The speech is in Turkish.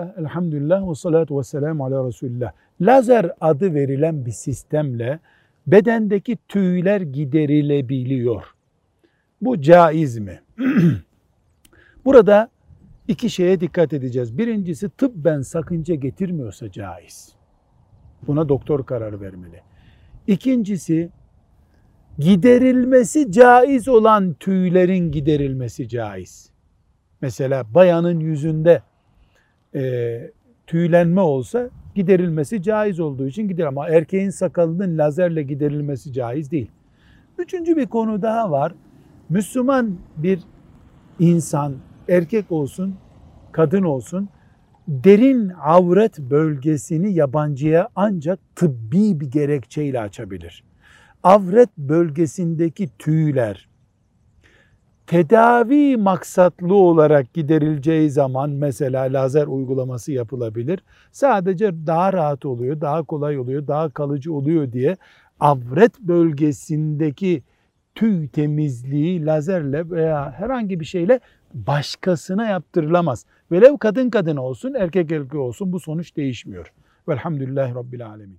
Bismillah, elhamdülillah ve salatu ve selamu ala Resulillah. Lazer adı verilen bir sistemle bedendeki tüyler giderilebiliyor. Bu caiz mi? Burada iki şeye dikkat edeceğiz. Birincisi tıbben sakınca getirmiyorsa caiz. Buna doktor karar vermeli. İkincisi giderilmesi caiz olan tüylerin giderilmesi caiz. Mesela bayanın yüzünde e, tüylenme olsa giderilmesi caiz olduğu için gider ama erkeğin sakalının lazerle giderilmesi caiz değil. Üçüncü bir konu daha var. Müslüman bir insan erkek olsun, kadın olsun derin avret bölgesini yabancıya ancak tıbbi bir gerekçeyle açabilir. Avret bölgesindeki tüyler tedavi maksatlı olarak giderileceği zaman mesela lazer uygulaması yapılabilir. Sadece daha rahat oluyor, daha kolay oluyor, daha kalıcı oluyor diye avret bölgesindeki tüy temizliği lazerle veya herhangi bir şeyle başkasına yaptırılamaz. Velev kadın kadın olsun, erkek erkek olsun bu sonuç değişmiyor. Velhamdülillahi Rabbil Alemin.